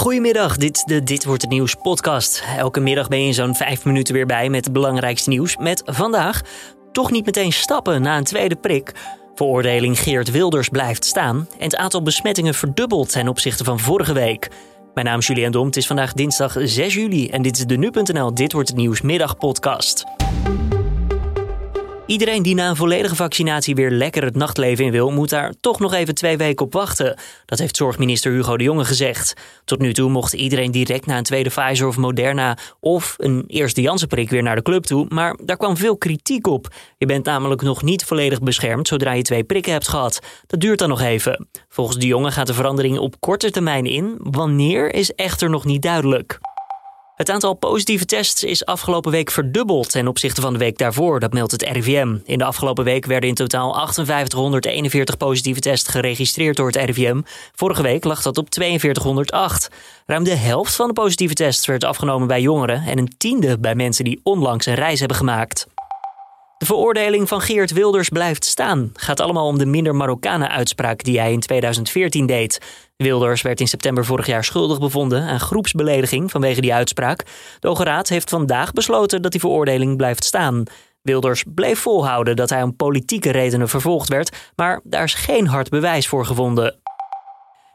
Goedemiddag, dit is de Dit Wordt Het Nieuws podcast. Elke middag ben je zo'n vijf minuten weer bij met het belangrijkste nieuws. Met vandaag toch niet meteen stappen na een tweede prik. Veroordeling Geert Wilders blijft staan. En het aantal besmettingen verdubbelt ten opzichte van vorige week. Mijn naam is Julian Dom, het is vandaag dinsdag 6 juli en dit is de Nu.nl Dit Wordt Het Nieuws middagpodcast. Iedereen die na een volledige vaccinatie weer lekker het nachtleven in wil, moet daar toch nog even twee weken op wachten. Dat heeft zorgminister Hugo de Jonge gezegd. Tot nu toe mocht iedereen direct na een tweede Pfizer of Moderna of een eerste Janssen-prik weer naar de club toe. Maar daar kwam veel kritiek op. Je bent namelijk nog niet volledig beschermd zodra je twee prikken hebt gehad. Dat duurt dan nog even. Volgens de Jonge gaat de verandering op korte termijn in. Wanneer is echter nog niet duidelijk. Het aantal positieve tests is afgelopen week verdubbeld ten opzichte van de week daarvoor, dat meldt het RIVM. In de afgelopen week werden in totaal 5841 positieve tests geregistreerd door het RIVM. Vorige week lag dat op 4208. Ruim de helft van de positieve tests werd afgenomen bij jongeren en een tiende bij mensen die onlangs een reis hebben gemaakt. De veroordeling van Geert Wilders blijft staan. Gaat allemaal om de minder Marokkanen-uitspraak die hij in 2014 deed. Wilders werd in september vorig jaar schuldig bevonden aan groepsbelediging vanwege die uitspraak. De Hoge Raad heeft vandaag besloten dat die veroordeling blijft staan. Wilders bleef volhouden dat hij om politieke redenen vervolgd werd, maar daar is geen hard bewijs voor gevonden.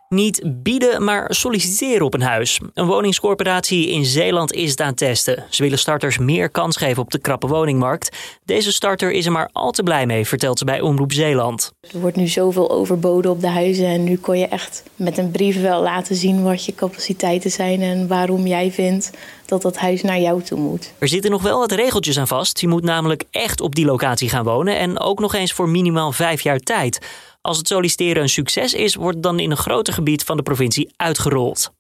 Niet bieden, maar solliciteren op een huis. Een woningscorporatie in Zeeland is het aan het testen. Ze willen starters meer kans geven op de krappe woningmarkt. Deze starter is er maar al te blij mee, vertelt ze bij Omroep Zeeland. Er wordt nu zoveel overboden op de huizen en nu kon je echt met een brief wel laten zien wat je capaciteiten zijn en waarom jij vindt dat dat huis naar jou toe moet. Er zitten nog wel wat regeltjes aan vast. Je moet namelijk echt op die locatie gaan wonen en ook nog eens voor minimaal vijf jaar tijd. Als het solliciteren een succes is, wordt het dan in een groter gebied van de provincie uitgerold.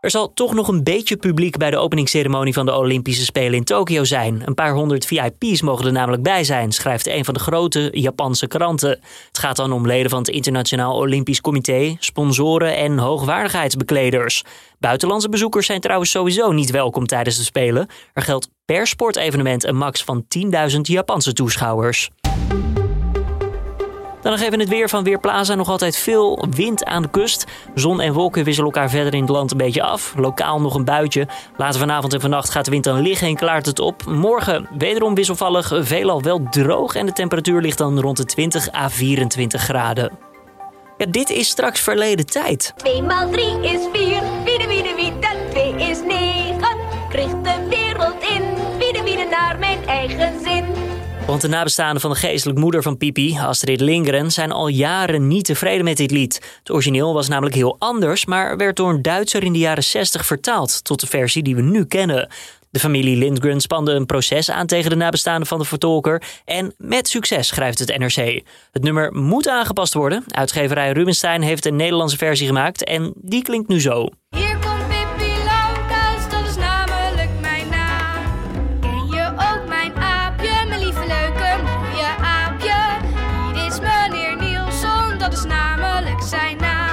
Er zal toch nog een beetje publiek bij de openingsceremonie van de Olympische Spelen in Tokio zijn. Een paar honderd VIP's mogen er namelijk bij zijn, schrijft een van de grote Japanse kranten. Het gaat dan om leden van het Internationaal Olympisch Comité, sponsoren en hoogwaardigheidsbekleders. Buitenlandse bezoekers zijn trouwens sowieso niet welkom tijdens de Spelen. Er geldt per sportevenement een max van 10.000 Japanse toeschouwers. Dan nog even het weer van Weerplaza. Nog altijd veel wind aan de kust. Zon en wolken wisselen elkaar verder in het land een beetje af. Lokaal nog een buitje. Later vanavond en vannacht gaat de wind dan liggen en klaart het op. Morgen wederom wisselvallig, veelal wel droog. En de temperatuur ligt dan rond de 20 à 24 graden. Ja, dit is straks verleden tijd. 2 maal 3 is 4. Wie de wie de wie dat 2 is 9. Kreeg de wereld in. Wie de wie de naar mijn eigen zin. Want de nabestaanden van de geestelijk moeder van Pipi, Astrid Lindgren, zijn al jaren niet tevreden met dit lied. Het origineel was namelijk heel anders, maar werd door een Duitser in de jaren 60 vertaald tot de versie die we nu kennen. De familie Lindgren spande een proces aan tegen de nabestaanden van de vertolker. En met succes, schrijft het NRC. Het nummer moet aangepast worden. Uitgeverij Rubenstein heeft een Nederlandse versie gemaakt en die klinkt nu zo.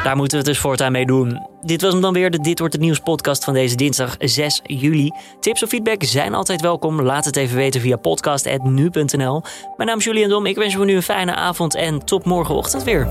Daar moeten we het dus voortaan mee doen. Dit was hem dan weer, de Dit Wordt Het Nieuws podcast van deze dinsdag 6 juli. Tips of feedback zijn altijd welkom. Laat het even weten via podcast.nu.nl. Mijn naam is Julian Dom, ik wens je nu een fijne avond en tot morgenochtend weer.